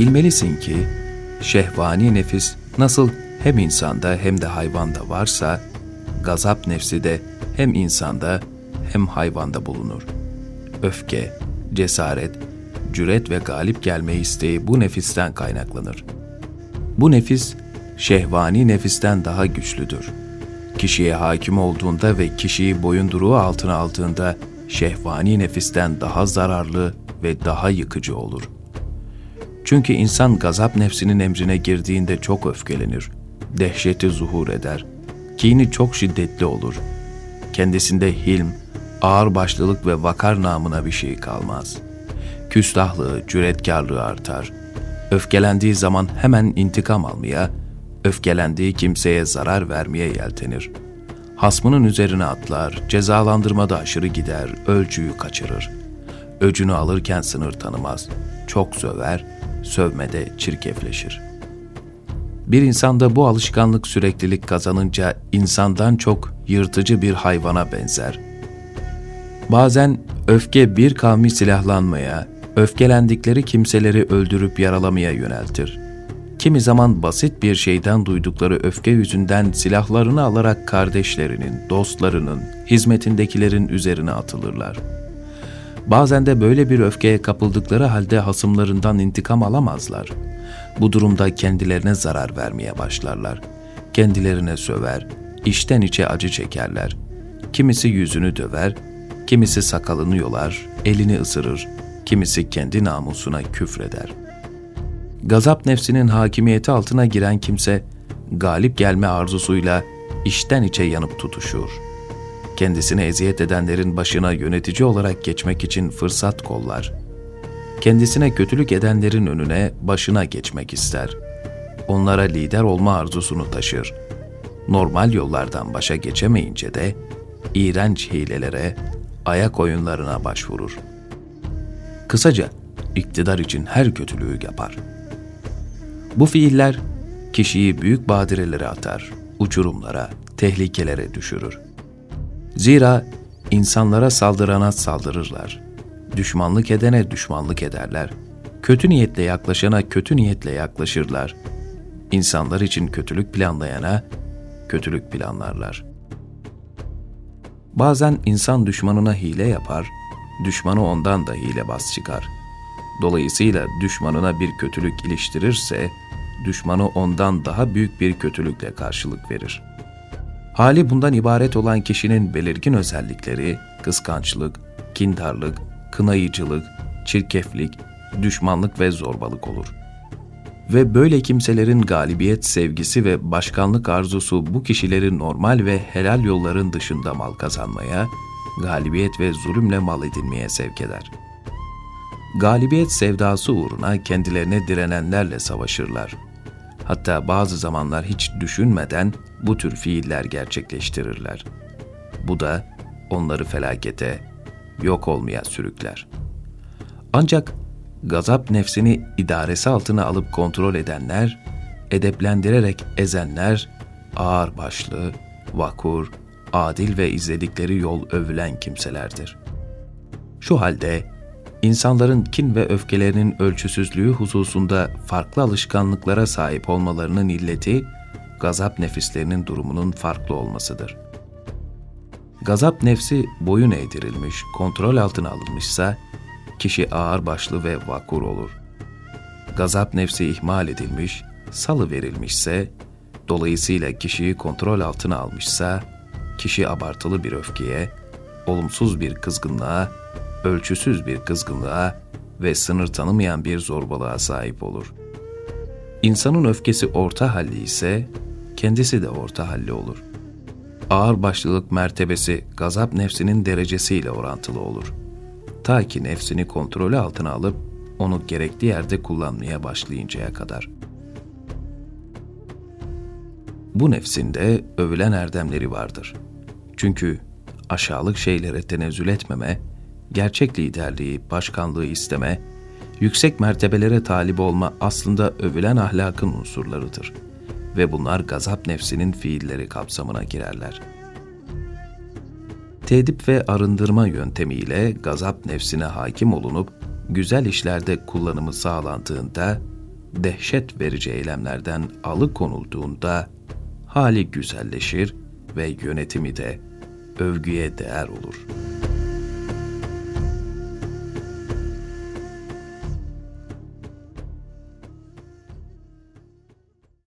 Bilmelisin ki şehvani nefis nasıl hem insanda hem de hayvanda varsa, gazap nefsi de hem insanda hem hayvanda bulunur. Öfke, cesaret, cüret ve galip gelme isteği bu nefisten kaynaklanır. Bu nefis, şehvani nefisten daha güçlüdür. Kişiye hakim olduğunda ve kişiyi boyunduruğu altına aldığında şehvani nefisten daha zararlı ve daha yıkıcı olur. Çünkü insan gazap nefsinin emrine girdiğinde çok öfkelenir, dehşeti zuhur eder, kini çok şiddetli olur. Kendisinde hilm, ağırbaşlılık ve vakar namına bir şey kalmaz. Küstahlığı, cüretkarlığı artar. Öfkelendiği zaman hemen intikam almaya, öfkelendiği kimseye zarar vermeye yeltenir. Hasmının üzerine atlar, cezalandırmada aşırı gider, ölçüyü kaçırır. Öcünü alırken sınır tanımaz. Çok söver, sövmede çirkefleşir. Bir insanda bu alışkanlık süreklilik kazanınca insandan çok yırtıcı bir hayvana benzer. Bazen öfke bir kavmi silahlanmaya, öfkelendikleri kimseleri öldürüp yaralamaya yöneltir. Kimi zaman basit bir şeyden duydukları öfke yüzünden silahlarını alarak kardeşlerinin, dostlarının, hizmetindekilerin üzerine atılırlar. Bazen de böyle bir öfkeye kapıldıkları halde hasımlarından intikam alamazlar. Bu durumda kendilerine zarar vermeye başlarlar. Kendilerine söver, içten içe acı çekerler. Kimisi yüzünü döver, kimisi sakalını yolar, elini ısırır, kimisi kendi namusuna küfreder. Gazap nefsinin hakimiyeti altına giren kimse, galip gelme arzusuyla içten içe yanıp tutuşur. Kendisine eziyet edenlerin başına yönetici olarak geçmek için fırsat kollar. Kendisine kötülük edenlerin önüne başına geçmek ister. Onlara lider olma arzusunu taşır. Normal yollardan başa geçemeyince de iğrenç hilelere, ayak oyunlarına başvurur. Kısaca iktidar için her kötülüğü yapar. Bu fiiller kişiyi büyük badirelere atar, uçurumlara, tehlikelere düşürür. Zira insanlara saldırana saldırırlar. Düşmanlık edene düşmanlık ederler. Kötü niyetle yaklaşana kötü niyetle yaklaşırlar. İnsanlar için kötülük planlayana kötülük planlarlar. Bazen insan düşmanına hile yapar, düşmanı ondan da hile bas çıkar. Dolayısıyla düşmanına bir kötülük iliştirirse, düşmanı ondan daha büyük bir kötülükle karşılık verir. Hali bundan ibaret olan kişinin belirgin özellikleri kıskançlık, kindarlık, kınayıcılık, çirkeflik, düşmanlık ve zorbalık olur. Ve böyle kimselerin galibiyet sevgisi ve başkanlık arzusu bu kişileri normal ve helal yolların dışında mal kazanmaya, galibiyet ve zulümle mal edinmeye sevk eder. Galibiyet sevdası uğruna kendilerine direnenlerle savaşırlar. Hatta bazı zamanlar hiç düşünmeden bu tür fiiller gerçekleştirirler. Bu da onları felakete, yok olmaya sürükler. Ancak gazap nefsini idaresi altına alıp kontrol edenler, edeplendirerek ezenler, ağır başlı, vakur, adil ve izledikleri yol övülen kimselerdir. Şu halde insanların kin ve öfkelerinin ölçüsüzlüğü hususunda farklı alışkanlıklara sahip olmalarının illeti, gazap nefislerinin durumunun farklı olmasıdır. Gazap nefsi boyun eğdirilmiş, kontrol altına alınmışsa, kişi ağır başlı ve vakur olur. Gazap nefsi ihmal edilmiş, salı verilmişse, dolayısıyla kişiyi kontrol altına almışsa, kişi abartılı bir öfkeye, olumsuz bir kızgınlığa, ölçüsüz bir kızgınlığa ve sınır tanımayan bir zorbalığa sahip olur. İnsanın öfkesi orta halli ise kendisi de orta halli olur. Ağır başlılık mertebesi gazap nefsinin derecesiyle orantılı olur. Ta ki nefsini kontrolü altına alıp onu gerekli yerde kullanmaya başlayıncaya kadar. Bu nefsinde övülen erdemleri vardır. Çünkü aşağılık şeylere tenezzül etmeme, gerçek liderliği, başkanlığı isteme, yüksek mertebelere talip olma aslında övülen ahlakın unsurlarıdır ve bunlar gazap nefsinin fiilleri kapsamına girerler. Tedip ve arındırma yöntemiyle gazap nefsine hakim olunup güzel işlerde kullanımı sağlandığında dehşet verici eylemlerden alıkonulduğunda hali güzelleşir ve yönetimi de övgüye değer olur.''